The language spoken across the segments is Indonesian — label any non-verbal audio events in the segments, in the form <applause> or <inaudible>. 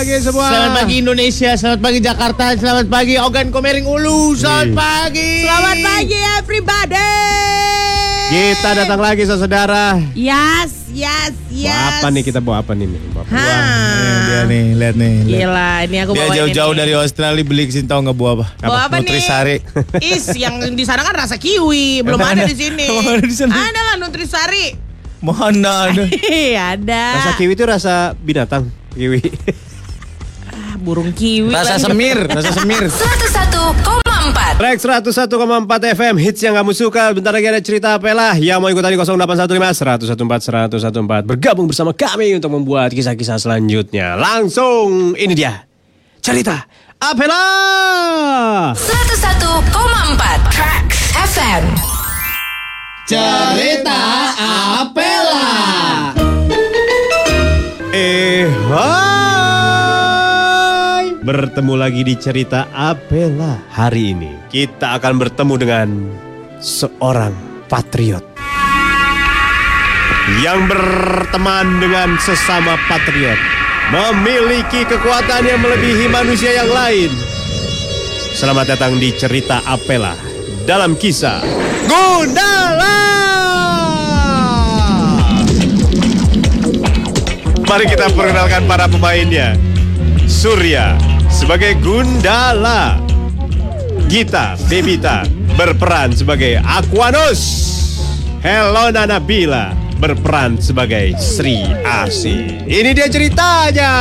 pagi semua. Selamat pagi Indonesia, selamat pagi Jakarta, selamat pagi Ogan Komering Ulu, selamat pagi. Selamat pagi everybody. Kita datang lagi saudara. Yes, yes, Bawa yes. apa nih kita bawa apa nih? Bawa apa? Ha. Dia nih, lihat nih. lihat. Gila, ini aku Dia bawain jauh-jauh dari Australia beli ke sini tahu nggak buah apa? Bawa apa nih? Nutrisari. Is, yang di sana kan rasa kiwi, <laughs> belum ada ada? di sini. Ada di sana? Ada lah Nutrisari. Mana ada? <laughs> ada. Rasa kiwi itu rasa binatang. Kiwi. Burung kiwi. Rasa lagi. semir, rasa semir. 101,4 Rex 101,4 FM hits yang kamu suka. Bentar lagi ada cerita apa lah yang mau ikutan di 0815 114 114 bergabung bersama kami untuk membuat kisah-kisah selanjutnya. Langsung ini dia cerita Apela. 101,4 Tracks FM Cerita Apela. Eh, hai. Bertemu lagi di cerita Apela hari ini. Kita akan bertemu dengan seorang patriot yang berteman dengan sesama patriot, memiliki kekuatan yang melebihi manusia yang lain. Selamat datang di cerita Apela dalam kisah Gundala. Mari kita perkenalkan para pemainnya. Surya sebagai Gundala. Gita Bebita berperan sebagai Aquanus. Helona Nabila berperan sebagai Sri Asi. Ini dia ceritanya.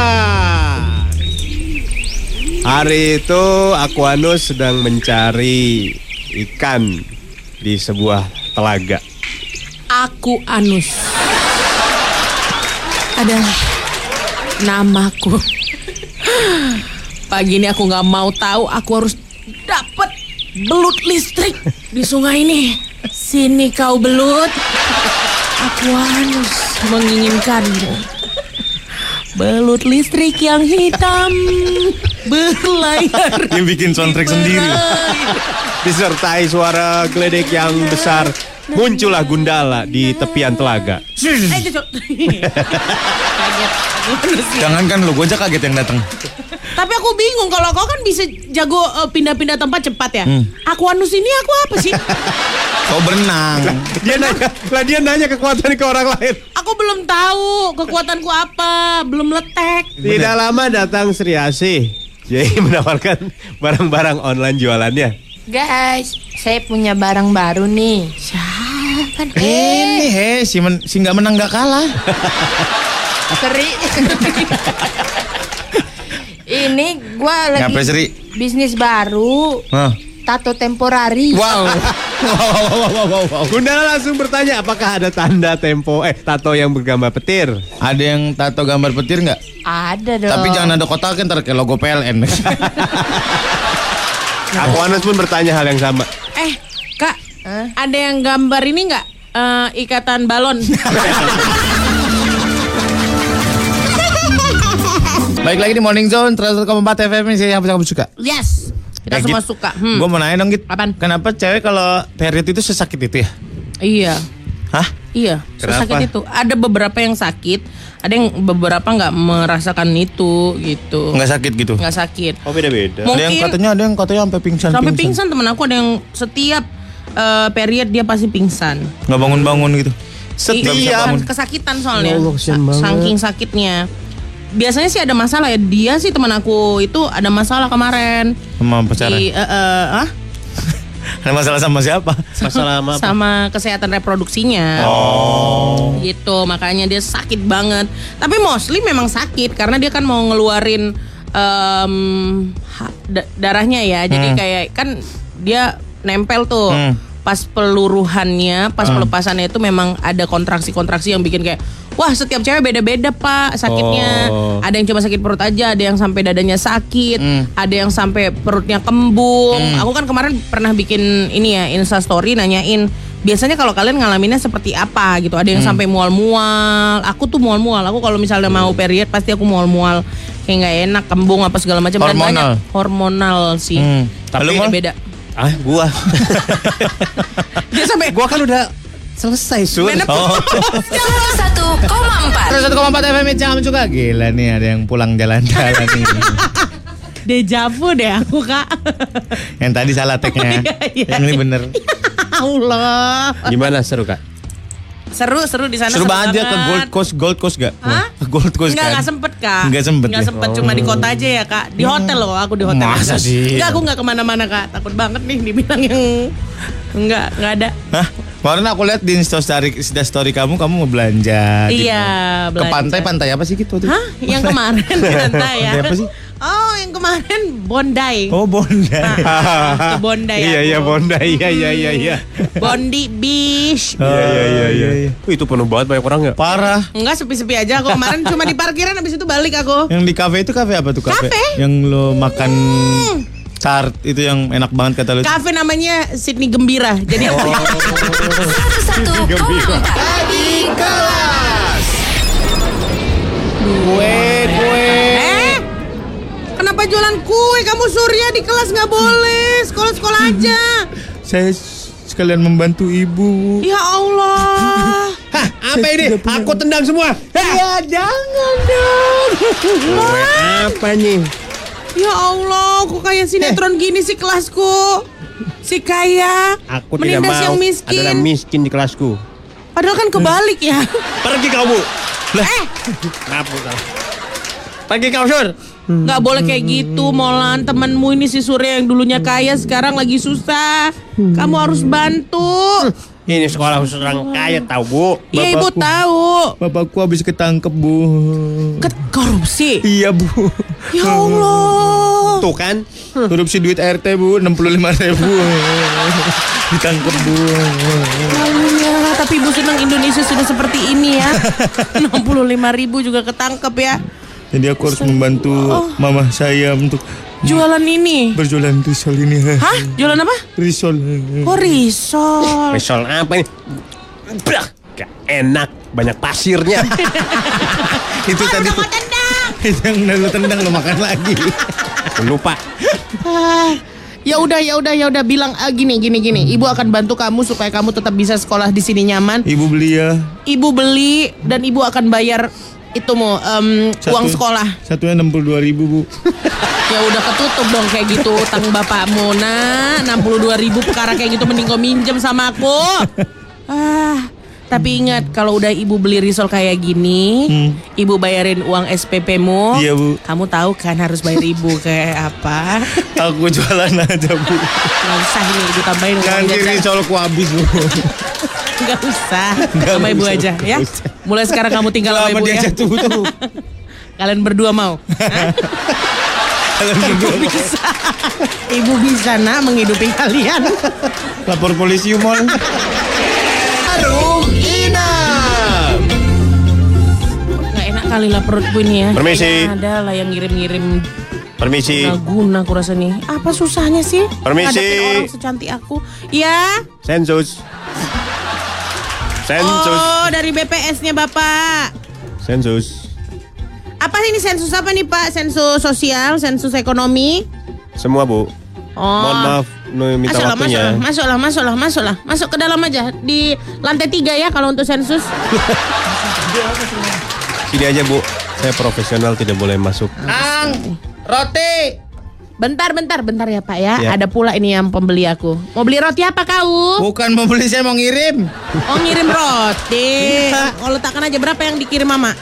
Hari itu Aquanus sedang mencari ikan di sebuah telaga. Aku Anus adalah namaku. Pagi ini aku nggak mau tahu. Aku harus dapat belut listrik di sungai ini. Sini kau belut. Aku Anus menginginkanmu. Belut listrik yang hitam berlayar. Dia bikin soundtrack sendiri. Disertai suara geledek yang besar, muncullah Gundala di tepian telaga. Eh. Jangan kan lo, gue aja kaget yang datang. Tapi aku bingung kalau kau kan bisa jago eh, pindah-pindah tempat cepat ya. Hmm. Aku anus ini aku apa sih? Kau berenang. Dia nanya, lah dia nanya kekuatan ke orang lain. aku belum tahu kekuatanku apa, belum letek. Tidak lama datang Sri Asih. Jadi <laughs> menawarkan barang-barang online jualannya. Guys, saya punya barang baru nih. Siapa? Ini he, si, men, si nggak menang nggak kalah. Seri. Ini gua lagi Ngapain Sri? bisnis baru, Hah. tato temporari. Wow. wow, wow, wow, wow, wow. Gundala langsung bertanya apakah ada tanda tempo eh tato yang bergambar petir. Ada yang tato gambar petir nggak? Ada dong. Tapi jangan ada kotak ntar kayak logo PLN. <laughs> Aquanus pun bertanya hal yang sama. Eh, Kak, ada yang gambar ini nggak? Eh, ikatan balon. <laughs> Baik lagi di Morning Zone 104 FM ini saya yang kamu suka. yes. Kita Eh, semua Git, suka. Hmm. Gue mau nanya dong Git. Apaan? Kenapa cewek kalau period itu sesakit itu ya? Iya. Hah? Iya, Kenapa? sakit itu. Ada beberapa yang sakit, ada yang beberapa nggak merasakan itu gitu. Nggak sakit gitu? Nggak sakit. Oh beda-beda. Mau- Ada yang Mungkin- katanya ada yang katanya sampai pingsan. Sampai pingsan temen aku ada yang setiap eh, period dia pasti pingsan. Nggak bangun-bangun gitu. Iya, Setiap kesakitan soalnya. Ya Allah. Saking sakitnya. Biasanya sih ada masalah ya. Dia sih teman aku itu ada masalah kemarin. Sama pacaran. Di, eh, eh, ah? Ada masalah sama siapa? masalah apa? sama kesehatan reproduksinya. Oh. Gitu, makanya dia sakit banget. Tapi mostly memang sakit karena dia kan mau ngeluarin da- darahnya ya. Jadi Hmm. kayak kan dia nempel tuh. Hmm. Pas peluruhannya, pas pelepasannya itu memang ada kontraksi-kontraksi yang bikin kayak wah setiap cewek beda-beda pak sakitnya. Oh. Ada yang cuma sakit perut aja, ada yang sampai dadanya sakit, Hmm. ada yang sampai perutnya kembung. Aku kan kemarin pernah bikin ini ya Insta story nanyain biasanya kalau kalian ngalaminnya seperti apa gitu. Ada yang Hmm. sampai mual-mual. Aku tuh mual-mual. Aku kalau misalnya mau period pasti aku mual-mual. Kayak nggak enak, kembung apa segala macam dan Hormonal. banyak hormonal sih. Hmm. Tapi Mal? beda. Ah, gua. <laughs> Dia sampai gua kan udah Selesai, Sur. Menep- Oh. 101,4 101,4 FM Hits yang kamu suka Gila nih ada yang pulang jalan-jalan nih <laughs> Dejavu deh aku kak. Yang tadi salah tagnya Iya, iya, Yang ini bener <laughs> Allah. Gimana seru, Kak? Seru seru di sana. Seru banget dia ke Gold Coast Gold Coast gak? Hah? Ke Gold Coast Enggak, kan? enggak sempet kak Nggak sempet Enggak ya? sempet, cuma di kota aja ya kak Di hotel loh, aku di hotel Masa aja. sih? Enggak, aku enggak ke mana-mana kak Takut banget nih dibilang yang Enggak, enggak ada Hah? Kemarin aku lihat di story, Insta story kamu Kamu mau belanja gitu. Iya, Ke belanja. pantai, pantai apa sih gitu? Hah? Yang kemarin <laughs> pantai ya? Apa sih? Oh, yang kemarin Bondi Oh Bondi Ah, ke Bondi Iya, aku. iya, Bonda. Iya, iya, iya, iya. Bondi Beach Oh, Iya, iya, iya, iya. Wih, itu penuh banget banyak orang ya. Parah Enggak, sepi-sepi aja aku kemarin Cuma di parkiran habis itu balik aku Yang di kafe itu kafe apa tuh kafe? Kafe. Yang lo makan chart itu yang enak banget kata lo. Kafe namanya Sydney Gembira Jadi aku 101,4 Kue, kue. Eh? Kenapa jualan kue? Kamu Surya di kelas nggak boleh. Sekolah-sekolah aja. Saya sekalian membantu ibu. Ya Allah. <laughs> Hah, apa ini? Aku tendang semua. Ya jangan dong. Kue apa nih? Ya Allah, kok kayak sinetron gini sih kelasku? Si kaya Aku tidak menindas mau yang miskin. yang miskin di kelasku. Padahal kan kebalik ya. Pergi kamu. Lah, Kenapa kau? Pergi kau, Sur. Nggak boleh kayak gitu, Molan. Temenmu ini si Surya yang dulunya kaya sekarang lagi susah. Kamu harus bantu. Ini sekolah khusus orang kaya tahu, Bu. Iya ibu tahu. bapakku habis ketangkep, Bu. Ke korupsi. Iya, Bu. Ya Allah. Tuh kan? Korupsi duit RT, Bu, 65 ribu. <laughs> Ditangkep, Bu. Lalunya, tapi ibu senang Indonesia sudah seperti ini ya. <laughs> 65 ribu juga ketangkep ya. Jadi aku harus membantu mama saya untuk Jualan ini. berjualan risol ini. Hah? Jualan apa? Risol. Oh risol. Misal apa ini? Blah, gak enak. Banyak pasirnya. <laughs> itu tadi tuh. <laughs> Itu yang udah lu tendang lu makan lagi. Lupa. Ah, Ya udah ya udah ya udah bilang ah, gini gini gini. Ibu akan bantu kamu supaya kamu tetap bisa sekolah di sini nyaman. Ibu beli ya. Ibu beli dan ibu akan bayar itu mau em, uang sekolah. Satunya 62 ribu, Bu. <laughs> Ya udah ketutup dong kayak gitu utang bapakmu. Nah, 62 ribu perkara kayak gitu mending kau minjem sama aku. <laughs> Ah, tapi ingat kalau udah ibu beli risol kayak gini, ibu bayarin uang SPP-mu. Iya, Bu. Kamu tahu kan harus bayar ibu kayak apa? <laughs> Aku jualan aja, Bu. Nggak usah ini ibu tambahin uang Nanti jajan. risolku habis, Bu. Nggak usah. <laughs> Nggak sama ibu usah, aja ya. usah. Mulai sekarang kamu tinggal sama ibu dia ya. jatuh tuh. <laughs> Kalian berdua mau? Hah? Kalian berdua mau bisa. Ibu bisa nak menghidupi kalian. lapor polisi mall. Nggak enak kali lah perutku ini ya. Permisi. Kayaknya Ada lah yang ngirim-ngirim Permisi. nggak guna aku rasa nih. Apa susahnya sih? Permisi. Ngadepin orang secantik aku. Ya. Sensus. Sensus. Oh dari BPS-nya bapak. Sensus. Apa ini sensus apa nih pak? Sensus sosial, sensus ekonomi. Semua, Bu. Oh. Mohon maaf minta Masuklah, waktunya. masuklah, masuklah, masuklah, masuklah, masuk ke dalam aja di lantai tiga ya kalau untuk sensus. <laughs> Sini aja, Bu. Saya profesional tidak boleh masuk. Ang, roti. Bentar, bentar, bentar ya Pak ya. Ya. Ada pula ini yang pembeli aku. Mau beli roti apa kau? Bukan mau beli saya mau ngirim. Oh ngirim roti. Oh letakkan aja berapa yang dikirim Mama?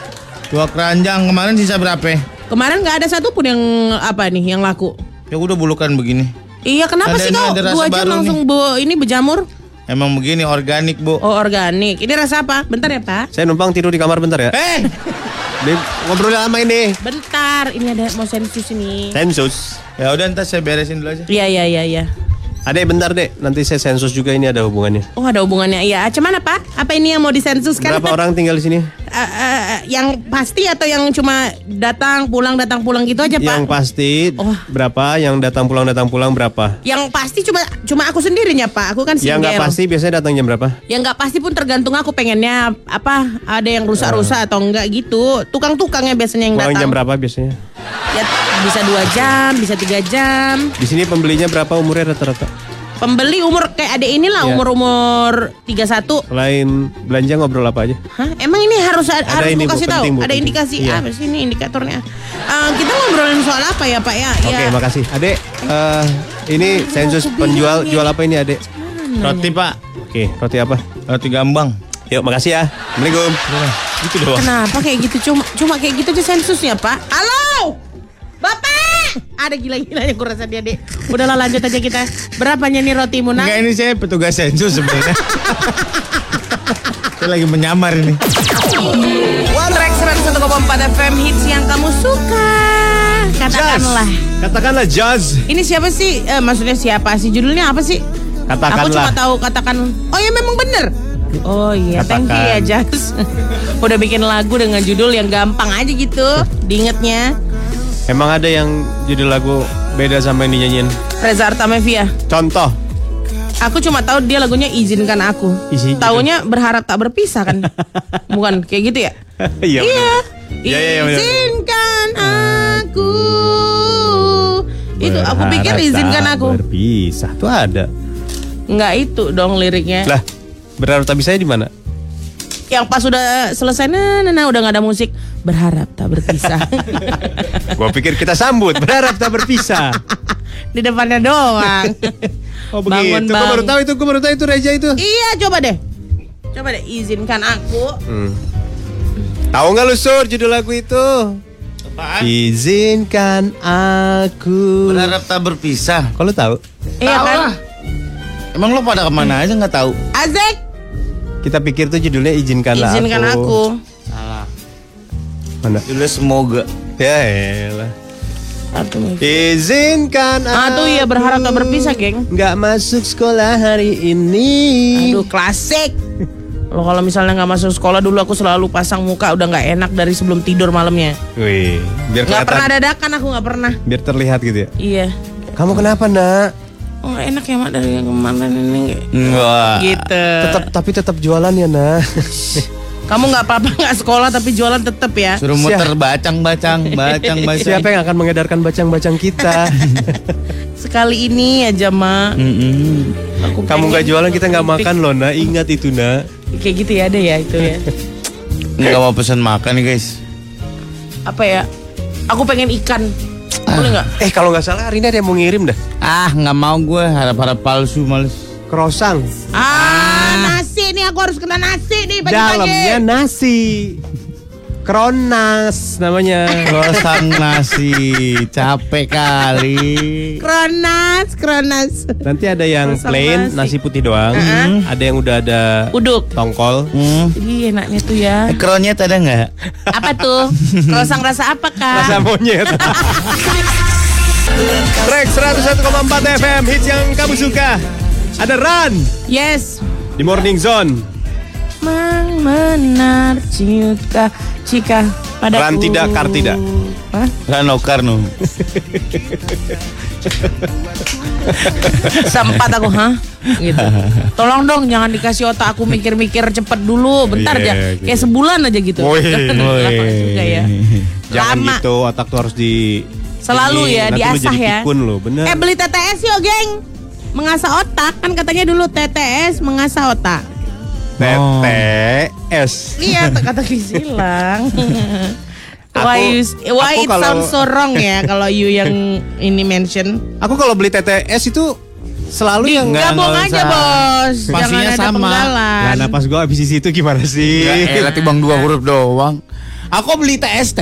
Dua keranjang kemarin sisa berapa? Kemarin nggak ada satupun yang apa nih yang laku. Ya udah bulukan begini. Iya kenapa sih kau dua baru langsung bu- ini berjamur? Emang begini organik bu. Oh organik. Ini rasa apa? Bentar ya Pak. Saya numpang tidur di kamar bentar ya. Eh, Ini ngobrol lama ini. Bentar. Ini ada mau sensus ini. Sensus. ya udah ntar saya beresin dulu aja. Iya iya iya iya. Adek bentar dek, nanti saya sensus juga ini ada hubungannya. Oh ada hubungannya. Iya. Cuman apa? Apa ini yang mau disensuskan? Berapa orang tinggal di sini? Eh, eh, yang pasti atau yang cuma datang pulang datang pulang gitu aja Yang Pak? pasti Oh. berapa? Yang datang pulang datang pulang berapa? Yang pasti cuma cuma aku sendirinya Pak. Aku kan Yang single. nggak pasti biasanya datang jam berapa? Yang nggak pasti pun tergantung aku pengennya apa ada yang rusak-rusak atau enggak gitu. Tukang-tukangnya biasanya yang Pulang datang. jam berapa biasanya? Ya bisa dua jam, bisa tiga jam. Di sini pembelinya berapa umurnya rata-rata? Pembeli umur kayak adek inilah Iya. umur-umur 31. Selain belanja ngobrol apa aja? Hah? Emang ini harus harus ini, Bu, kasih tahu? penting, Bu, Ada penting. indikasi Iya. apa sih ini indikatornya? Eh, kita ngobrolin soal apa ya, Pak ya? Oke, ya. makasih. Adek, eh, ini sensus penjual jual apa ini, Adek? Roti pak, Oke, roti apa? roti gambang. Yuk, makasih ya. Assalamualaikum. Gitu doang. Kenapa kayak gitu? Cuma cuma kayak gitu aja sensusnya, Pak. Halo! Bapak! Ada gila-gilanya gue rasa dia, Dek. Udahlah lanjut aja kita. Berapanya nih rotimu, nak? Enggak ini saya petugas sensus sebenarnya. saya lagi menyamar ini. Track 101,4 FM hits yang kamu suka. Katakanlah. Katakanlah jazz. Ini siapa sih? Eh, maksudnya siapa sih? Judulnya apa sih? Katakanlah. Aku cuma tahu katakan. Oh ya memang bener. Oh iya, thank you ya Katakan. Jas. <laughs> Udah bikin lagu dengan judul yang gampang aja gitu, diingetnya. Emang ada yang judul lagu beda sama yang dinyanyiin? Reza Artamevia. Contoh. Aku cuma tahu dia lagunya izinkan aku. Isi gitu. Taunya berharap tak berpisah kan? <laughs> Bukan kayak gitu ya? <laughs> Iya. Iya. Iya, iya, iya. Izinkan aku. Itu aku pikir izinkan aku. Berpisah tuh ada. Enggak itu dong liriknya. Lah, berharap tak bisa di mana? Yang pas sudah selesai nah, nah, nah, udah nggak ada musik berharap tak berpisah. <laughs> Gua pikir kita sambut, berharap tak berpisah. <laughs> Di depannya doang. <laughs> Oh Bangun, begitu. Gua Bang. baru tahu itu, gua baru tahu itu Reja itu. iya, coba deh. Coba deh izinkan aku. Hmm. Tahu nggak lu Sur judul lagu itu? Apaan? Izinkan aku. Berharap tak berpisah. Kalau tahu, Iya Tahu kan? Emang lo pada ke mana aja nggak tahu? Azek, kita pikir tuh judulnya izinkanlah izinkan aku. aku. Salah. Mana? Judulnya semoga. Ya elah. Aduh. Izinkan Aduh ya berharap tak berpisah, geng. Nggak masuk sekolah hari ini. Aduh klasik. Lo kalau misalnya nggak masuk sekolah dulu aku selalu pasang muka udah nggak enak dari sebelum tidur malamnya. Wih, biar Nggak kelihatan, pernah dadakan aku nggak pernah. biar terlihat gitu ya. Iya. Kamu kenapa nak? Oh nggak enak ya mak dari yang kemarin ini. Enggak. Gitu. Tetap tapi tetap jualan ya nak. <laughs> Kamu nggak apa-apa nggak sekolah tapi jualan tetep ya. Suruh muter bacang-bacang, bacang-bacang. <laughs> Siapa yang akan mengedarkan bacang-bacang kita? <laughs> Sekali ini aja mak. Mm-mm. Aku Kamu nggak jualan kita nggak makan loh nak. Ingat itu nak. Kayak gitu ya ada ya itu ya. Nggak mau pesan makan nih guys. Apa ya? Aku pengen ikan. Boleh nggak? Eh kalau nggak salah hari ini ada yang mau ngirim dah. Ah nggak mau gue harap-harap palsu males. Krosang. Ah, nasi nih aku harus kena nasi nih Dalamnya pagi-pagi. nasi. Kronas namanya. Croissant nasi, capek kali. Kronas, kronas. Nanti ada yang Krosang plain nasi. nasi putih doang. Ada yang udah ada Uduk. tongkol. Hmm. Ih, enaknya tuh ya. Kronyet ada nggak? Apa tuh? Krosang rasa apa, Kak? Rasa monyet. Track 101,4 FM hits yang kamu suka. Ada Run Yes. di Morning Zone. Mang menar cinta jika padaku. Ran tidak, kar tidak. Hah? Rano Karno. <laughs> Sempat aku, hah? Gitu. <laughs> Tolong dong jangan dikasih otak aku mikir-mikir cepet dulu. Bentar Iya, aja. gitu. Kayak sebulan aja gitu. Woi. Juga ya. Jangan Lama. gitu, otak tuh harus di Selalu ini, ya, diasah ya. pikun lo, bener. Eh beli TTS yuk, geng. Mengasah otak kan katanya dulu TTS mengasah otak. TTS. Iya, kata silang. <laughs> Why you, why aku it kalau- sounds so wrong ya kalau you yang ini mention? Aku kalau beli TTS itu selalu yang Enggak, Gabung nggak aja usah. bos, Pastinya jangan sama. penggalan. Lah, nah pas gue habis isi itu gimana sih? Eh, nanti bang dua huruf doang. Aku beli TST.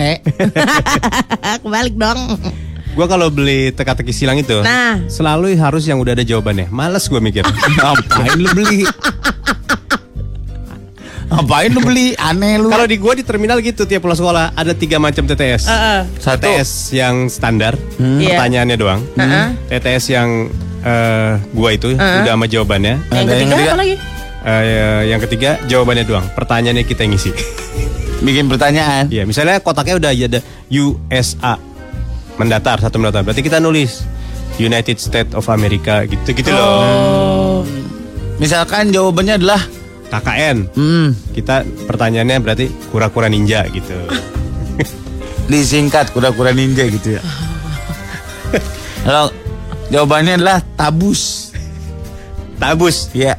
<laughs> Kebalik dong. Gue kalau beli teka-teki silang itu, Nah. selalu harus yang udah ada jawabannya. Males gue mikir. <laughs> Ngapain lu beli? Ngapain lu beli? Aneh lu. kalau di gue di terminal gitu tiap pulang sekolah ada tiga macam TTS. Heeh. Satu. TTS yang standar, Iya. pertanyaannya doang. Heeh. TTS yang eh, gua itu udah sama jawabannya. Yang Ada yang ketiga ketiga. apa lagi? Eh, yang ketiga jawabannya doang. Pertanyaannya kita yang ngisi. <laughs> Bikin pertanyaan. Iya, misalnya kotaknya udah ada USA mendatar satu mendatar. Berarti kita nulis United States of America gitu-gitu loh. Oh. Misalkan jawabannya adalah KKN. hmm, Kita pertanyaannya berarti kura-kura ninja gitu. <laughs> disingkat kura-kura ninja gitu ya. <laughs> Kalau jawabannya adalah tabus. Tabus. Iya.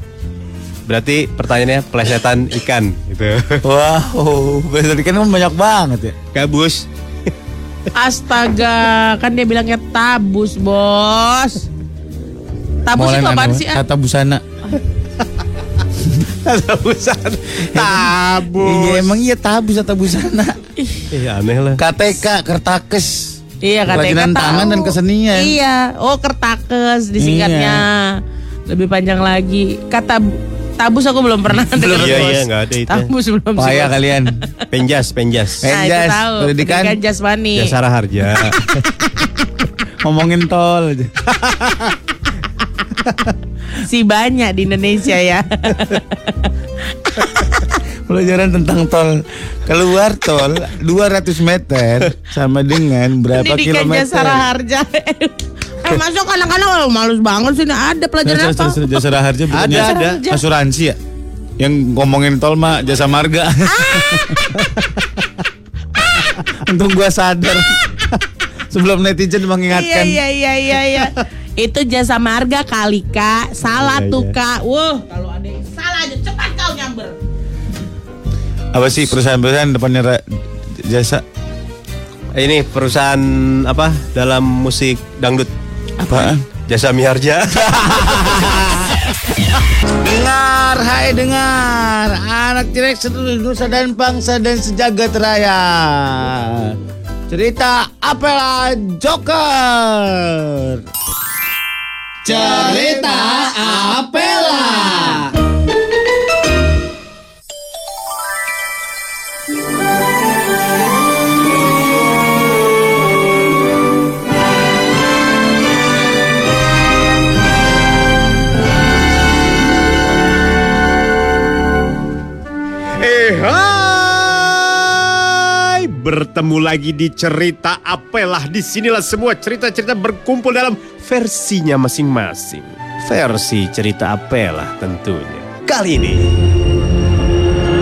Berarti pertanyaannya pelesetan ikan gitu. <laughs> Wow, besar ikan kan banyak banget ya. Gabus. Astaga, kan dia bilangnya tabus, bos. Tabus itu apaan sih? Kata busana. Tabusan. Tabus. Iya emang iya tabus atau busana. Iya aneh lah. KTK, kertakes. Iya tahu. tangan dan kesenian. Iya, oh kertakes disingkatnya. Lebih panjang lagi. Kata tabus aku belum pernah dengar. Iya iya nggak ada itu. Tabus belum bos. kalian. <laughs> Penjas, penjas. Nah, itu Penjas, tahu. pendidikan. Pendidikan jasmani. Jasara harja. <laughs> Ngomongin tol aja. <laughs> Si banyak di Indonesia ya. <laughs> Pelajaran tentang tol. Keluar tol 200 meter sama dengan berapa Pendidikan kilometer? jasara harja. <laughs> eh masuk anak-anak oh, malus banget sih. Ada pelajaran Jasa, apa? jasa, jasa harja bukannya Ada, ada. asuransi ya? Yang ngomongin tol mah jasa marga. <laughs> Untung gua sadar. Sebelum netizen Iya mengingatkan. iya iya iya iya. Itu jasa marga kali kak. Salah Iya, tuh iya. kak. Wah kalau ada yang salah aja cepat kau nyamber. Apa sih perusahaan-perusahaan depannya ra- jasa? Ini perusahaan apa dalam musik dangdut? Apaan? Jasa Miharja. <laughs> Dengar, hai dengar Anak Tirek seluruh nusa dan bangsa dan sejagat raya Cerita apalah Joker Cerita apela bertemu lagi di cerita apelah. Di sinilah semua cerita-cerita berkumpul dalam versinya masing-masing. Versi cerita apelah tentunya. Kali ini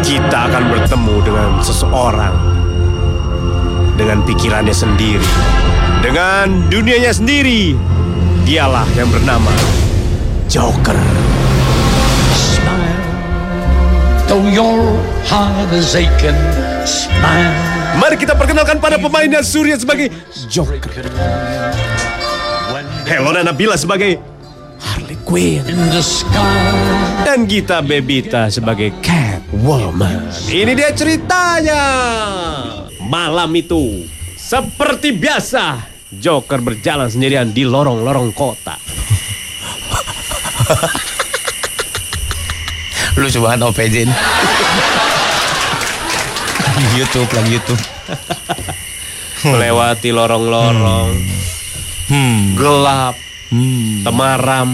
kita akan bertemu dengan seseorang dengan pikirannya sendiri, dengan dunianya sendiri. Dialah yang bernama Joker. Though your heart is aching, smile. Mari kita perkenalkan pada pemainnya Surya sebagai Joker. Helena Nabila sebagai Harley Quinn. Dan Gita Bebita sebagai Catwoman. Ini dia ceritanya. Malam itu, seperti biasa, Joker berjalan sendirian di lorong-lorong kota. Lu coba OPJ ini. Lagi YouTube, lagi YouTube. Melewati lorong-lorong, Hmm. gelap, Hmm. temaram.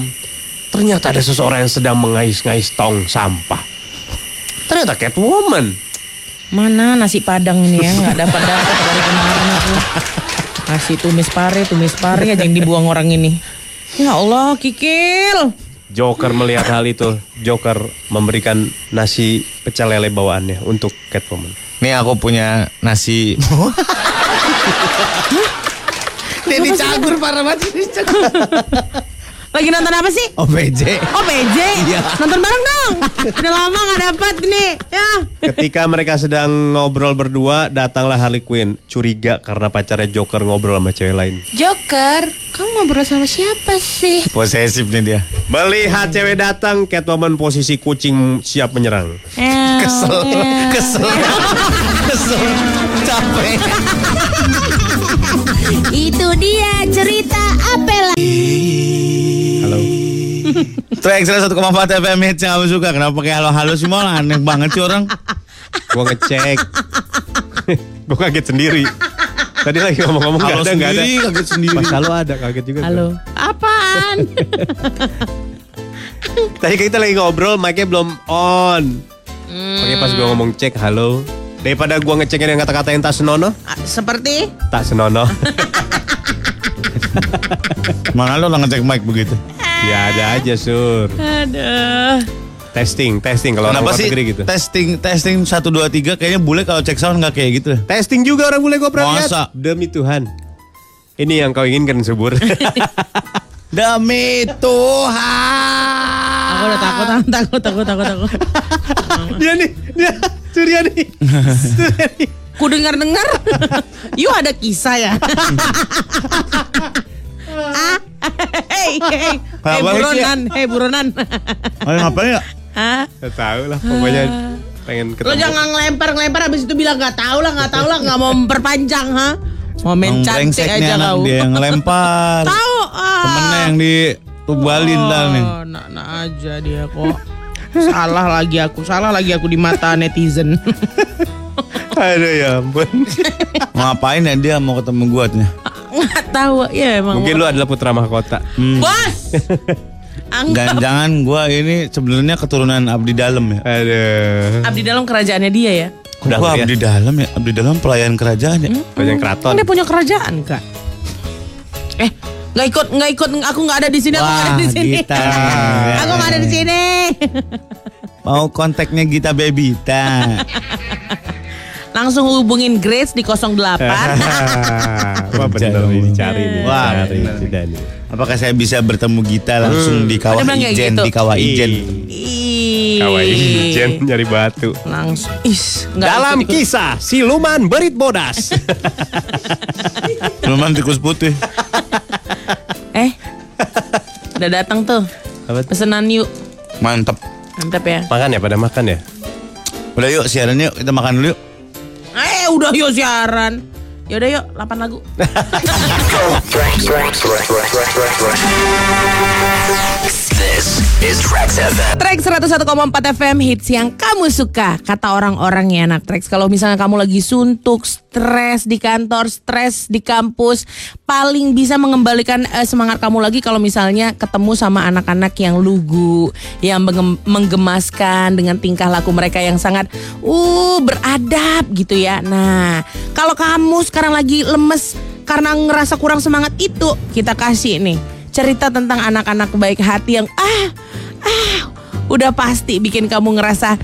Ternyata ada seseorang yang sedang mengais-ngais tong sampah. Ternyata Catwoman. Mana nasi padang ini ya nggak dapat dapat dari kemarin aku. Nasi tumis pare, tumis pare aja yang dibuang orang ini. Ya Allah, kikil. Joker melihat hal itu. Joker memberikan nasi pecel lele bawaannya untuk Catwoman. Nih aku punya nasi. <laughs> Dedi cagur parah banget. <laughs> Lagi nonton apa sih? OPJ. Oh PJ, Iya. nonton bareng dong. Udah lama nggak dapat nih, ya. Ketika mereka sedang ngobrol berdua, datanglah Harley Quinn. Curiga karena pacarnya Joker ngobrol sama cewek lain. Joker, kamu ngobrol sama siapa sih? Posesif nih dia. Melihat cewek datang, Catwoman posisi kucing siap menyerang. Kesel, kesel, <laughs> kesel, capek. Itu dia cerita apel. Halo. Track 101,4 FM hits yang kamu suka. Kenapa pakai halo-halo semua lah? Aneh banget sih orang. Gua ngecek. <laughs> Gua kaget sendiri. Tadi lagi ngomong-ngomong nggak Halo ada, nggak ada. sendiri, kaget sendiri. Pas halo ada, kaget juga. Halo. Apaan? <laughs> Tadi kita lagi ngobrol, mic-nya belum on. Pakai pas gua ngomong cek halo. Daripada gua ngecekin yang kata-kata yang tak senonoh, Ah, Seperti? tak senonoh. <laughs> Mana lo lah ngecek mic begitu? Ya ada aja sur. Aduh. Testing, testing kalau orang Kenapa sih negeri gitu. testing testing 1 2 3 kayaknya bule kalau cek sound nggak kayak gitu. Testing juga orang bule gue pernah lihat. Masa? Demi Tuhan. Ini yang kau inginkan subur. <laughs> Demi Tuhan. Aku udah takut, takut, takut, takut, takut. Dia nih, dia Surya nih. Surya nih. Ku dengar-dengar, yuk ada kisah ya. <laughs> ah, hei, hei Kayak banget sih ya. buronan, hei buronan. Ayo ngapain ya? Hah? Gak tahu lah pokoknya pengen Lo ketemu. jangan ngelempar ngelempar habis itu bilang nggak tahu lah nggak tahu lah nggak mau memperpanjang ha mau main Yang cantik aja kau dia yang ngelempar. tahu ah. Temennya yang ditubalin lah nih. Oh, nak nak aja dia kok salah lagi aku salah lagi aku di mata netizen <laughs> <laughs> Aduh ya ampun. Mau <laughs> ngapain ya dia mau ketemu gua tuh. nggak tahu ya emang Mungkin lu adalah putra mahkota. bos <laughs> anggap Jangan-jangan gua ini sebenarnya keturunan abdi dalam ya. Aduh. abdi dalam kerajaannya dia ya Udah Gua ya. abdi dalam ya, abdi dalam pelayan kerajaan ya. Banyak keraton. dia punya kerajaan kak eh nggak ikut nggak ikut aku nggak ada di sini aku nggak ada di sini Gita. aku nggak ada di sini Mau kontaknya Gita Bebita. Langsung hubungin Grace di <laughs> 08 Wah bener ini cari nih. Wah. Apakah saya bisa bertemu Gita langsung di kawah Ijen, gitu. di kawah Ijen. Ih. Kawaii Jen nyari batu. langsung is Dalam ikut-ikut. kisah siluman berit bodas. <laughs> Lumayan tikus putih. eh udah datang tuh pesenan yuk Mantap. mantap ya makan ya pada makan ya. Udah yuk siaran yuk kita makan dulu yuk. Udah yuk siaran. Yaudah yuk 8 lagu <laughs> <laughs> This. Trax 101,4 FM hits yang kamu suka Kata orang-orang ya anak Trax. Kalau misalnya kamu lagi suntuk, stres di kantor, stres di kampus Paling bisa mengembalikan eh, semangat kamu lagi Kalau misalnya ketemu sama anak-anak yang lugu Yang menggemaskan dengan tingkah laku mereka yang sangat uh beradab gitu ya. Nah kalau kamu sekarang lagi lemes karena ngerasa kurang semangat itu Kita kasih nih cerita tentang anak-anak baik hati yang ah ah udah pasti bikin kamu ngerasa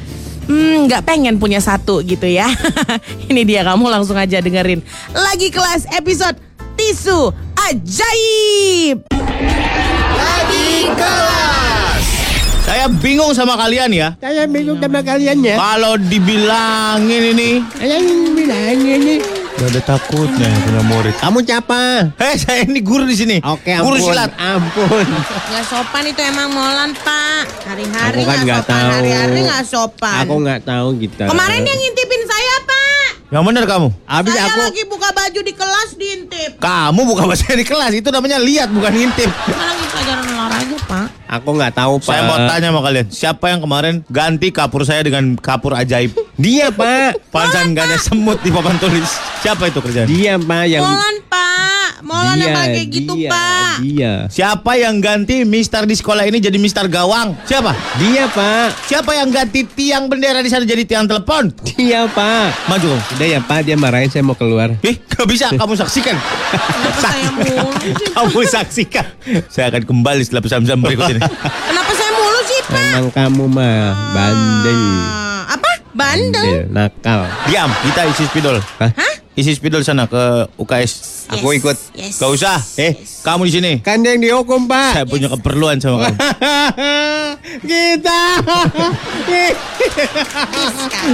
hmm nggak pengen punya satu gitu ya <laughs> ini dia kamu langsung aja dengerin lagi kelas episode tisu ajaib Saya bingung sama kalian ya. Saya bingung sama kalian ya. Kalau dibilangin ini, Saya bilang ini. Gak ada takutnya punya murid. Kamu siapa? Hei, saya ini guru di sini. Oke, Guru ampun. silat. Ampun. nggak sopan itu emang molan pak hari-hari Aku kan nggak nggak sopan tahu. hari-hari nggak sopan Aku nggak tahu gitu. kemarin dia ngintipin saya pak Yang benar kamu. Habis saya aku lagi buka baju di kelas diintip Kamu bukan bahasa di kelas, itu namanya lihat bukan ngintip. Olahraga pak aku nggak tahu pak. Saya mau tanya sama kalian, siapa yang kemarin ganti kapur saya dengan kapur ajaib? Dia pak. Pansan gak ada semut di papan tulis. Siapa itu kerjaan? Dia pak yang. Molan pak Molan yang dia, pakai gitu dia, pak Dia. Siapa yang ganti Mister di sekolah ini jadi Mister Gawang? Siapa? Dia pak. Siapa yang ganti tiang bendera di sana jadi tiang telepon? Dia pak. Maju. Udah ya pak dia marahin saya mau keluar. Ih, gak bisa kamu saksikan. Kenapa saya mulu sih Kamu saksikan. Saya akan kembali setelah pesan-pesan berikut ini. Kenapa saya mulu sih pak Emang kamu mah bandel. Ah, Apa? Bandel? Bandel, nakal. Diam, kita isi spidol. Hah? Isi spidol sana ke UKS. Aku ikut. Yes. Gak usah. Eh, kamu di sini. Kan dia yang dihukum pak. Saya punya keperluan sama kamu. <laughs> Kita.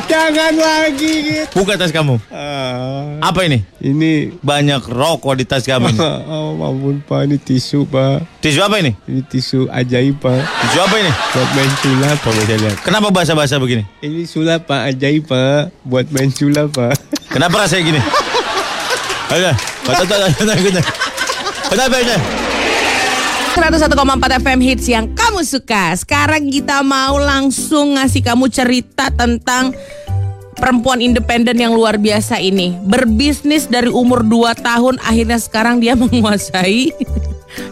Jangan lagi gitu. Buka tas kamu. Ah, Apa ini? ini Banyak rokok di tas kamu ini. <laughs> oh ampun pak ini tisu pak. Tisu apa ini? Ini tisu ajaib pak. Tisu apa ini? Buat main sulap pak bisa lihat. Kenapa bahasa-bahasa begini? Ini sulap pak ajaib pak. Buat main sulap pak. Kenapa rasanya gini? <laughs> Kata kata. Kenapa ini? 101,4 FM hits yang kamu suka. Sekarang kita mau langsung ngasih kamu cerita tentang perempuan independen yang luar biasa ini. Berbisnis dari umur 2 tahun akhirnya sekarang dia <laughs> menguasai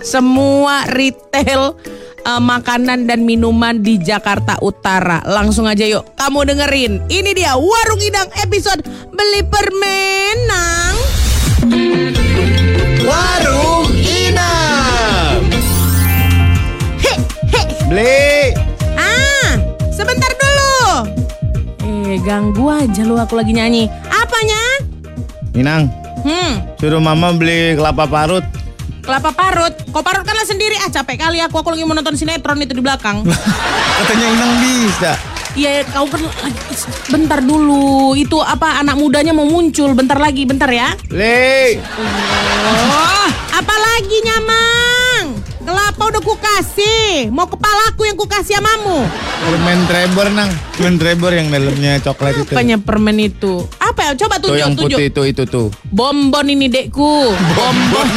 semua retail eh, makanan dan minuman di Jakarta Utara. Langsung aja yuk kamu dengerin. Ini dia Warung Idang episode Beli Permenang. Warung Inam. Beli. Ah, sebentar dulu. Eh, ganggu aja lu aku lagi nyanyi. Apanya? Minang, Hmm, suruh mama beli kelapa parut Kelapa parut. Kau parutkanlah sendiri. Ah capek kali aku. Aku lagi mau nonton sinetron itu di belakang. <laughs> Katanya Inang bisa. Iya, kau kan lagi bentar dulu. Itu apa anak mudanya mau muncul bentar lagi, bentar ya. Le, Oh, apa lagi nyamang? Kelapa udah kukasih. Mau kepalaku yang kukasih samamu. permen Trevor nang. Permen Trevor yang dalamnya coklat itu. Apanya permen itu? Apa ya? Coba Tuh tunjuk, yang tunjuk. putih itu itu tuh. Bonbon ini dekku. Bonbon. <laughs>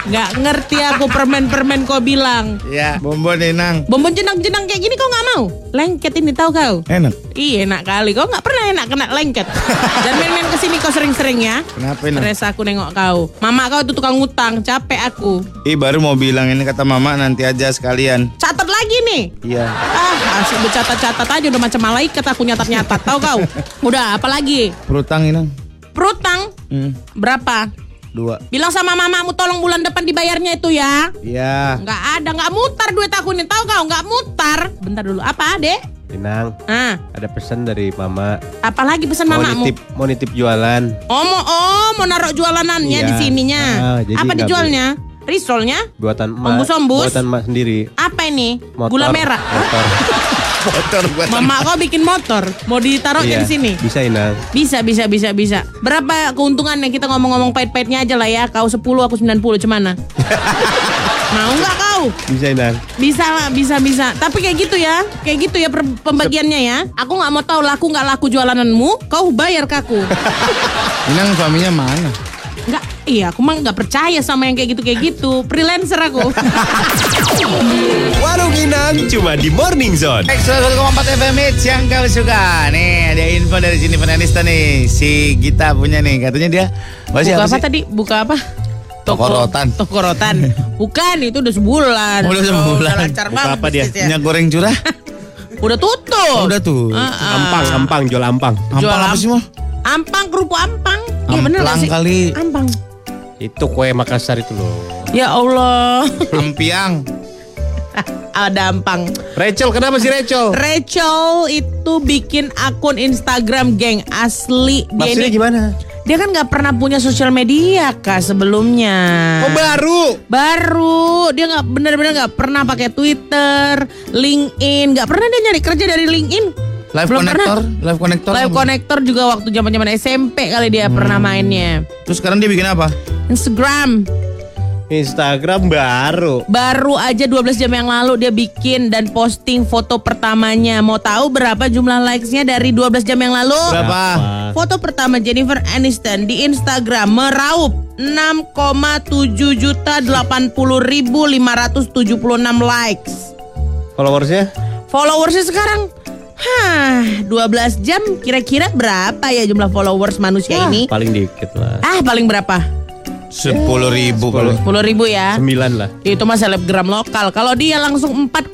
Nggak ngerti aku permen-permen kau bilang. Ya, bonbon Inang. Bonbon jenang-jenang kayak gini kau nggak mau? Lengket ini tahu kau? Enak. Iya enak kali. Kau nggak pernah enak kena lengket. <laughs> Dan main-main ke sini kau sering-sering ya. Kenapa Inang? Stres aku nengok kau. Mama kau tuh tukang ngutang. Capek aku. Ih baru mau bilang ini kata mama nanti aja sekalian. Catat lagi nih. Iya. Ah, asik bercatat-catat aja udah macam malaikat aku nyatat-nyatat. Tahu kau? <laughs> Udah, apa lagi? Perutang Inang. Perutang Hmm, berapa? Dua. Bilang sama mamamu tolong bulan depan dibayarnya itu ya. Iya. Nggak ada, nggak mutar duit aku ini. Tahu kau? Nggak mutar. Bentar dulu. Apa, Dek? Inang, Ah, ada pesan dari mama. apalagi pesan Mau mamamu? nitip, mau nitip jualan. Oh, mau, oh, mau naruh jualanannya Iya. di sininya. Ah, jadi Apa dijualnya? Risolnya? Buatan emak. Ombus-ombus? Buatan emak sendiri. Apa ini? Motor. Gula merah. Motor. <laughs> Motor buat Mama kau bikin motor. Mau ditaruhnya Iya, di sini? Bisa Inang. Bisa, bisa, bisa, bisa. Berapa keuntungannya kita ngomong-ngomong pahit-pahitnya aja lah ya. Kau 10, aku 90, cemana? <laughs> Mau nggak kau? Bisa Inang. Bisa lah, bisa, bisa. Tapi kayak gitu ya. Kayak gitu ya pembagiannya ya. Aku nggak mau tahu laku nggak laku jualananmu. Kau bayar ke aku. <laughs> Inang suaminya mana? Nggak, iya aku mah nggak percaya sama yang kayak gitu kayak gitu. Freelancer aku. <laughs> Warung Inang cuma di Morning Zone. X 101,4 FM Hits yang kau suka Nih ada info dari sini Aniston nih Si Gita punya nih Katanya dia Apa sih, Buka apa sih? tadi? Buka apa? Toko rotan. Toko rotan. Bukan, itu udah sebulan. Oh, udah sebulan. udah lancar Buka banget apa dia? bisnisnya. Minyak goreng curah <laughs> Udah tutup. Oh, udah tuh. Ah, ah. Ampang, ampang, jual ampang. Jual Ampang apa am- sih mau? Ampang, kerupuk ampang. Iya bener gak sih? kali. Ampang. Itu kue Makassar itu loh. Ya Allah. Ampiang <laughs> Ada ampang. Rachel, kenapa sih Rachel? Rachel itu bikin akun Instagram geng asli. Dia Maksudnya ini- gimana? Dia kan nggak pernah punya sosial media kak sebelumnya. Oh baru. Baru dia nggak benar-benar nggak pernah pakai Twitter, LinkedIn, nggak pernah dia nyari kerja dari LinkedIn. Live Belum connector Live connector Live? Connector juga waktu zaman zaman SMP kali dia pernah mainnya. Terus sekarang dia bikin apa? Instagram Instagram baru. baru aja 12 jam yang lalu dia bikin dan posting foto pertamanya. Mau tahu berapa jumlah likes-nya dari 12 jam yang lalu? Berapa? Foto pertama Jennifer Aniston di Instagram meraup 6,7 juta 80 ribu 576 likes. Followersnya? Followersnya sekarang Hah, 12 jam kira-kira berapa ya jumlah followers manusia ini? Paling dikit lah. Ah, paling berapa? Sepuluh ribu kalau 10 ribu ya. Sembilan lah. Itu mah selebgram lokal. Kalau dia langsung 4,8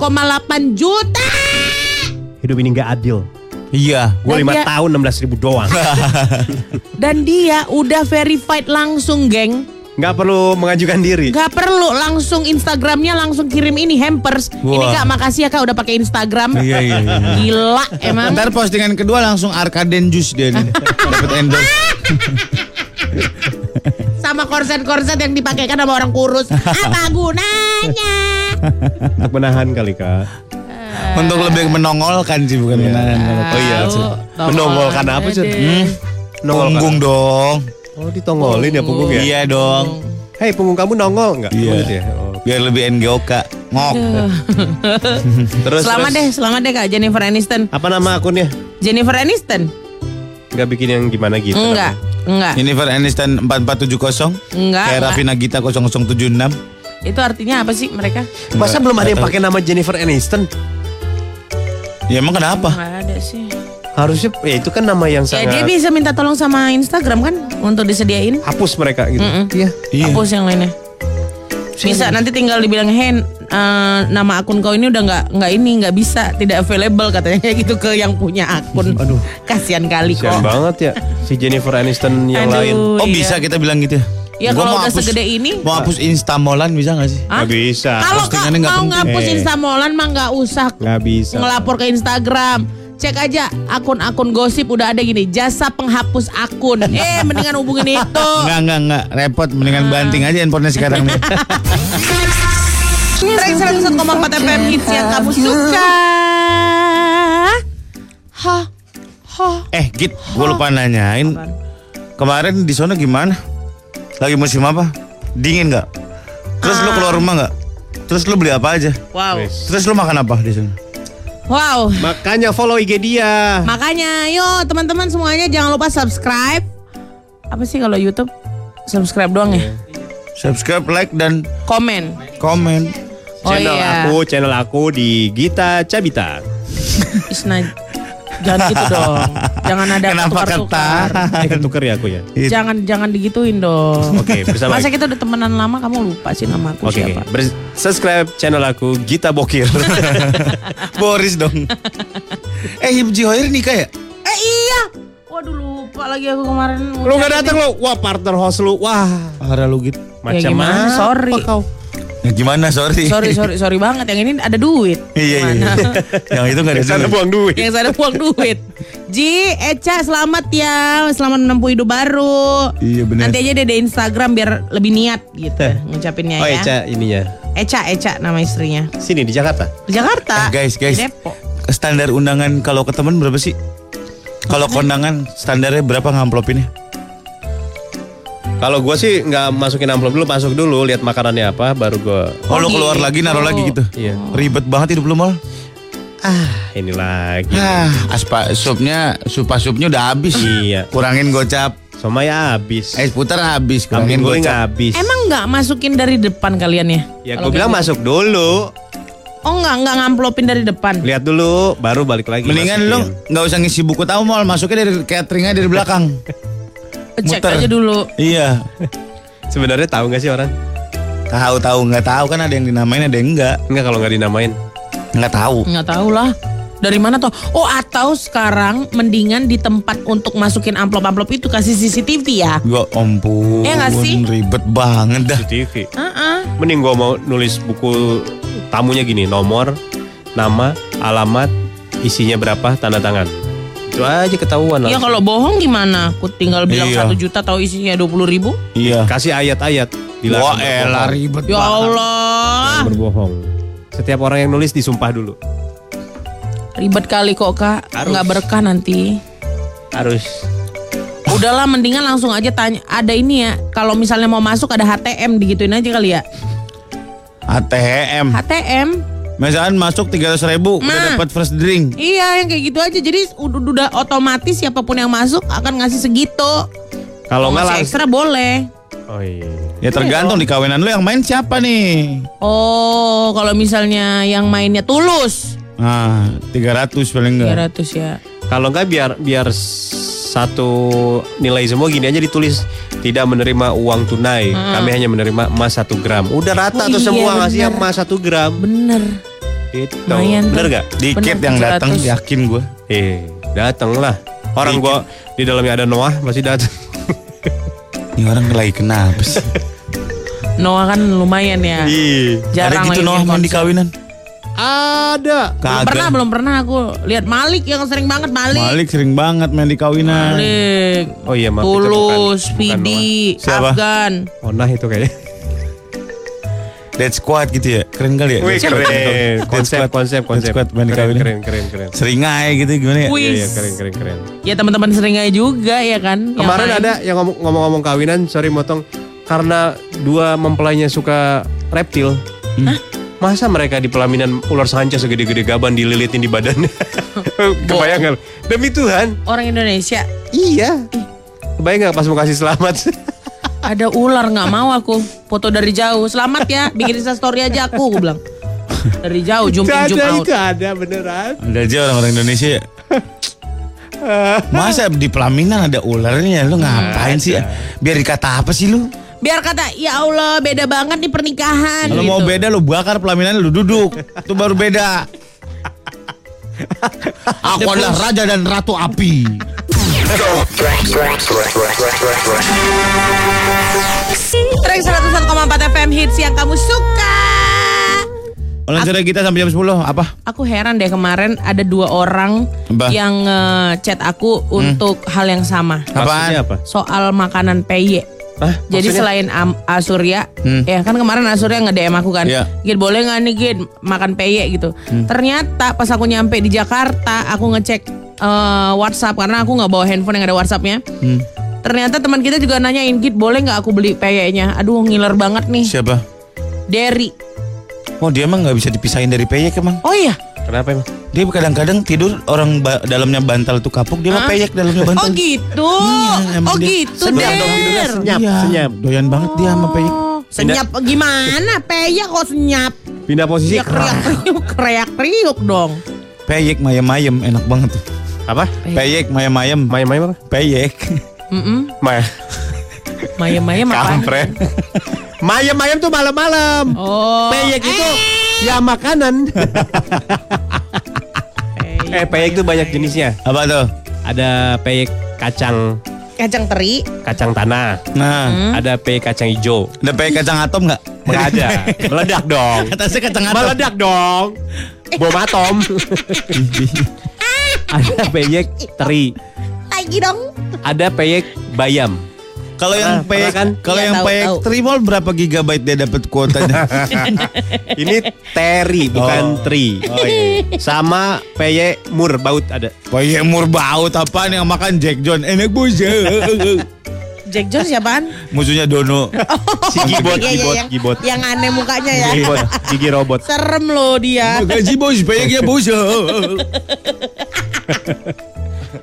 juta. Hidup ini nggak adil. Iya Gue Dan lima dia- tahun 16 ribu doang. <laughs> Dan dia udah verified langsung, geng. Nggak perlu mengajukan diri. Gak perlu langsung Instagramnya langsung kirim ini hampers. Ini Wah. kak makasih ya kak udah pakai Instagram. Iya iya iya Gila emang. Ntar postingan kedua langsung Arkaden Juice dia nih <laughs> Dapat endorse <laughs> Sama korset-korset yang dipakaikan sama orang kurus. Apa <laughs> gunanya? Untuk menahan kali kak. Untuk lebih menongolkan sih bukan menahan Oh iya. Menongolkan apa sih? Hmm? Punggung dong Oh ditongolin ya punggung ya? Iya dong Hei punggung kamu nongol nggak? Iya. Gitu ya? Oh. Biar lebih NGOK Ngok <laughs> Terus Selamat terus, deh, selamat deh kak Jennifer Aniston. Apa nama akunnya? Jennifer Aniston? Nggak bikin yang gimana gitu? Enggak, enggak, Jennifer Aniston 4470 enggak. Kayak. Raffi Nagita 0076 Itu artinya apa sih mereka? Masa belum ada yang pakai nama Jennifer Aniston? Ya emang kenapa? Enggak ada sih. Harusnya ya itu kan nama yang Ya dia sangat bisa minta tolong sama Instagram kan untuk disediain. hapus mereka gitu. Mm-mm. Iya. Iya. Hapus yang lainnya. Bisa nanti tinggal dibilang Hen eh, nama akun kau ini udah nggak nggak ini nggak bisa tidak available katanya gitu ke yang punya akun. Aduh. Kasihan kali Kasian kok. banget ya si Jennifer Aniston yang Aduh, lain. Oh iya. bisa kita bilang gitu ya? Ya, Gua kalau mau udah hapus- segede ini. Mau hapus Instamolan bisa gak sih? Hah? Nggak bisa. Kalau mau penting. ngapus Eh. Instamolan mah nggak usah Nggak bisa. ngelapor ke Instagram. Cek aja akun-akun gosip udah ada gini, jasa penghapus akun. <laughs> Eh, mendingan hubungin itu. Enggak, enggak, enggak. Repot. Mendingan banting aja handphonenya sekarang nih. Track 101,4 FM hits yang kamu suka. Hah, hah. eh, Git, gue lupa nanyain. Kemarin di sana gimana? Lagi musim apa? Dingin nggak? Terus lu keluar rumah nggak? Terus lu beli apa aja? Wow. Terus lu makan apa di sana? Wow. Makanya follow IG dia. Makanya, yuk teman-teman semuanya jangan lupa subscribe. Apa sih kalau YouTube? Subscribe doang ya? Subscribe, like, dan Komen. komen. Oh channel iya. aku, channel aku di Gita Cabita. Isna, jangan gitu dong. <laughs> Jangan ada Kenapa tukar-tukar. ketahan? Eh, ketuker <laughs> ya aku ya. Jangan jangan digituin dong. <laughs> Oke, bersama. Masa kita udah temenan lama kamu lupa sih nama aku Oke, siapa? oke. Ber- subscribe channel aku Gita Bokir. <laughs> Boris dong. eh, Ibu Jihoir nikah ya? Eh iya. Waduh lupa lagi aku kemarin. lu nggak datang lo? Wah partner host lu. Wah Parah lu gitu. macam Ya gimana? mana? Sorry. kau? Gimana? Sorry. Sorry sorry sorry banget. Yang ini ada duit. Iya, iya. Gimana? Yang itu nggak ada Di sana duit. buang duit. Yang saya buang duit. Ji, Eca selamat ya. Selamat menempuh hidup baru. Iya, bener. Nanti aja deh di Instagram biar lebih niat gitu ngucapinnya Oh ya. Eca ininya. Eca, Eca nama istrinya. Sini di Jakarta. Di Jakarta. Eh, guys, guys. Depok. Standar undangan kalau ke temen berapa sih? Kalau kondangan standarnya berapa ngamplopinnya? Kalau gua sih nggak masukin amplop dulu, masuk dulu, lihat makanannya apa, baru gua. Oh, lu keluar lagi naruh lagi gitu. Iya. Ribet banget hidup lu mal. Ah, ini lagi. Ah, aspa supnya supa supnya udah habis. Iya. Kurangin gocap. Somai habis. Es putar habis, kurangin guling gocap. habis. Emang nggak masukin dari depan kalian ya? Ya, Kalau gue bilang gitu. masuk dulu. Oh nggak nggak ngamplopin dari depan. Lihat dulu, baru balik lagi. Mendingan lu masukin. nggak usah ngisi buku tahu mal, masuknya dari cateringnya dari belakang. <laughs> Cek muter. aja dulu. iya. <laughs> Sebenarnya tahu nggak sih orang? Tahu tahu nggak tahu kan ada yang dinamain ada yang enggak. Enggak kalau nggak dinamain. Nggak tahu. Nggak tahu lah. Dari mana tuh? Oh atau sekarang mendingan di tempat untuk masukin amplop-amplop itu kasih CCTV ya? Gua ampun. Iya nggak sih? Ribet banget dah. Di TV. Heeh. Mending gua mau nulis buku tamunya gini, nomor, nama, alamat, isinya berapa, tanda tangan. Itu aja ketahuan Iya kalau bohong gimana? Aku tinggal bilang Iya. satu juta tahu isinya dua puluh ribu. Iya. Kasih ayat-ayat. Wah dilarang elah ribet Ya banget. Allah, Berbohong. Setiap orang yang nulis disumpah dulu. ribet kali kok kak. Harus. Nggak berkah nanti. Harus. Udahlah mendingan langsung aja tanya. Ada ini ya. Kalau misalnya mau masuk ada HTM digituin aja kali ya. ATM. HTM. Misalkan masuk 300 ribu udah Nah. dapat first drink. Iya yang kayak gitu aja. Jadi udah, udah otomatis siapa pun yang masuk akan ngasih segitu. Kalau nggak ngasih langsung. ekstra boleh. Oh iya. Ya tergantung di kawinan lu yang main siapa nih? Oh, kalau misalnya yang mainnya tulus. Nah, 300 paling enggak. 300 ya. Kalau nggak biar biar satu nilai semua gini aja ditulis tidak menerima uang tunai. Kami hanya menerima emas satu gram. Udah rata Oh tuh iya, semua ngasihnya bener. emas satu gram. Bener. Gitu. Lumayan tuh. Bener gak? Dikit Bener, yang datang 700. yakin gua. Eh, dateng lah. Orang gua di dalamnya ada Noah pasti datang. Ini orang lagi kenapa sih? <laughs> Noah kan lumayan ya. Ih, Jarang Ada gitu di konser. kawinan. Ada. Belum pernah, belum pernah aku lihat Malik yang sering banget Malik. Malik sering banget main di kawinan. Malik. Oh iya, maaf, Tulus, Siapa? Afgan. Onah itu kayaknya. Dead Squad gitu ya. Keren kali ya. Wih, keren. Dead Konsep, Squad. konsep, Dead konsep. Squad main di Keren, kawinan. keren, keren, keren. Sering aja gitu gimana ya? Wih. Iya, iya, keren, keren, keren. Ya teman-teman sering aja juga ya kan. yang Kemarin main. ada yang ngomong- ngomong-ngomong kawinan, sorry motong, karena dua mempelainya suka reptil. Masa mereka di pelaminan ular sanca segede-gede gaban dililitin di badannya? <laughs> Kebayang nggak? Demi Tuhan. orang Indonesia. Iya. Kebayang nggak pas mau kasih selamat? <laughs> Ada ular nggak mau aku foto dari jauh. Selamat ya, bikin story aja aku, aku bilang. Dari jauh, zoom in, zoom out. itu ada beneran. Ada aja orang-orang Indonesia ya. <laughs> Masa di pelaminan ada ularnya lu ngapain sih? Biar dikata apa sih lu? Biar kata, ya Allah beda banget nih pernikahan. Kalau gitu. mau beda lu bakar pelaminan lu duduk. Itu baru beda. Aku adalah raja dan ratu api. Track 101,4 FM hits yang kamu suka. Cerita kita sampai jam 10 apa? Aku heran deh kemarin ada dua orang Apa? yang chat aku untuk hal yang sama. Maksudnya apa? Soal makanan peye. Hah? Jadi Maksudnya? selain Am- Asurya, Hmm. ya kan kemarin Asurya nge-DM aku kan, Iya. Gid boleh nggak nih Gid makan peye gitu. Ternyata pas aku nyampe di Jakarta, aku ngecek eh, WhatsApp karena aku nggak bawa handphone yang ada WhatsAppnya. Hmm. Ternyata teman kita juga nanyain Gid boleh nggak aku beli peyenya? Aduh ngiler banget nih. Siapa? Derry. Oh dia emang nggak bisa dipisahin dari peyek emang. Oh iya. Kenapa emang? Dia kadang-kadang tidur orang ba- dalamnya bantal tuh kapuk dia mah peyek dalamnya bantal. Oh gitu. Iya, oh dia gitu senyap dong tidurnya, senyap, Iya, senyap. Doyan banget dia sama peyek. Oh, senyap gimana? Peyek kok senyap? Pindah posisi. Ya kriak kriuk, dong. Peyek mayem-mayem enak banget tuh. Apa? Peyek mayem-mayem. Mayem-mayem apa? Peyek. Mm May Mayem-mayem apa? Kampret. Mayem-mayem tuh malam-malam. Oh. Peyek itu ya makanan. <laughs> eh peyek itu banyak jenisnya. Apa tuh? Ada peyek kacang Kacang teri. kacang tanah. Nah, Hmm? Ada peyek kacang hijau. ada peyek kacang atom nggak? Nggak ada. <laughs> Meledak dong. Atasnya kacang atom. Meledak dong. Bom atom. <laughs> ada peyek teri. Lagi dong. Ada peyek bayam. Kalau yang peyek pernah kan? kalau Iya, yang tahu, tahu. trimol berapa gigabyte dia dapat kuotanya? <laughs> Ini teri bukan Oh. tri. oh iya. Sama peyek mur baut ada. Peyek mur baut apaan yang makan Jack John? Enak bos ya. Jack John siapaan? Musuhnya Dono. <laughs> Si gibot, Iya, iya, gibot, yang, gibot. Yang aneh mukanya ya. Gibot, <laughs> gigi robot. Serem loh dia. Makasih bos, peyeknya bos.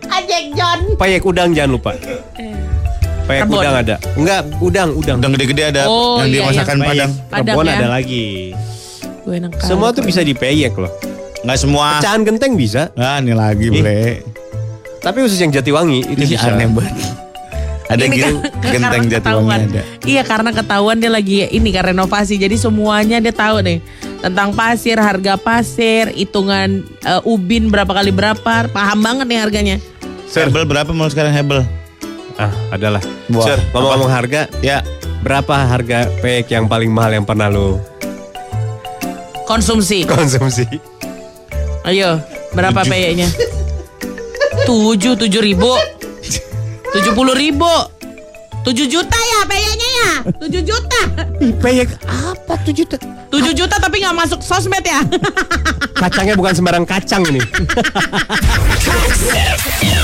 Ah, Jack John. Peyek udang jangan lupa. Peyek Rebon. udang ada. Enggak, udang, udang. Udang gede-gede ada Oh, yang iya, masakan Peyek Padang. Padang Rebon ya. ada lagi. Gue enak kali. Semua tuh bisa dipeyek loh. Nggak semua. Pecahan genteng bisa, Ah, ini lagi, Ih. Bre. tapi khusus yang Jatiwangi itu Ini bisa. aneh banget. Ada Ini kan- genteng karena Jatiwangi ketahuan. ada. Iya karena ketahuan dia lagi ini kan renovasi jadi semuanya dia tahu nih tentang pasir, harga pasir, hitungan eh, ubin berapa kali berapa, paham banget nih harganya. Hebel berapa mau sekarang Hebel? Ah, adalah. Wah, Sir, ngomong-ngomong harga, Ya, berapa harga peyek yang paling mahal yang pernah lo Konsumsi. konsumsi? Ayo, berapa Tujuh. peyeknya? Tujuh, tujuh ribu. Tujuh puluh ribu. Tujuh juta ya peyeknya ya? Tujuh juta. Peyek apa tuh juta? Tujuh juta tapi nggak masuk sosmed ya? Kacangnya bukan sembarang kacang ini. <laughs>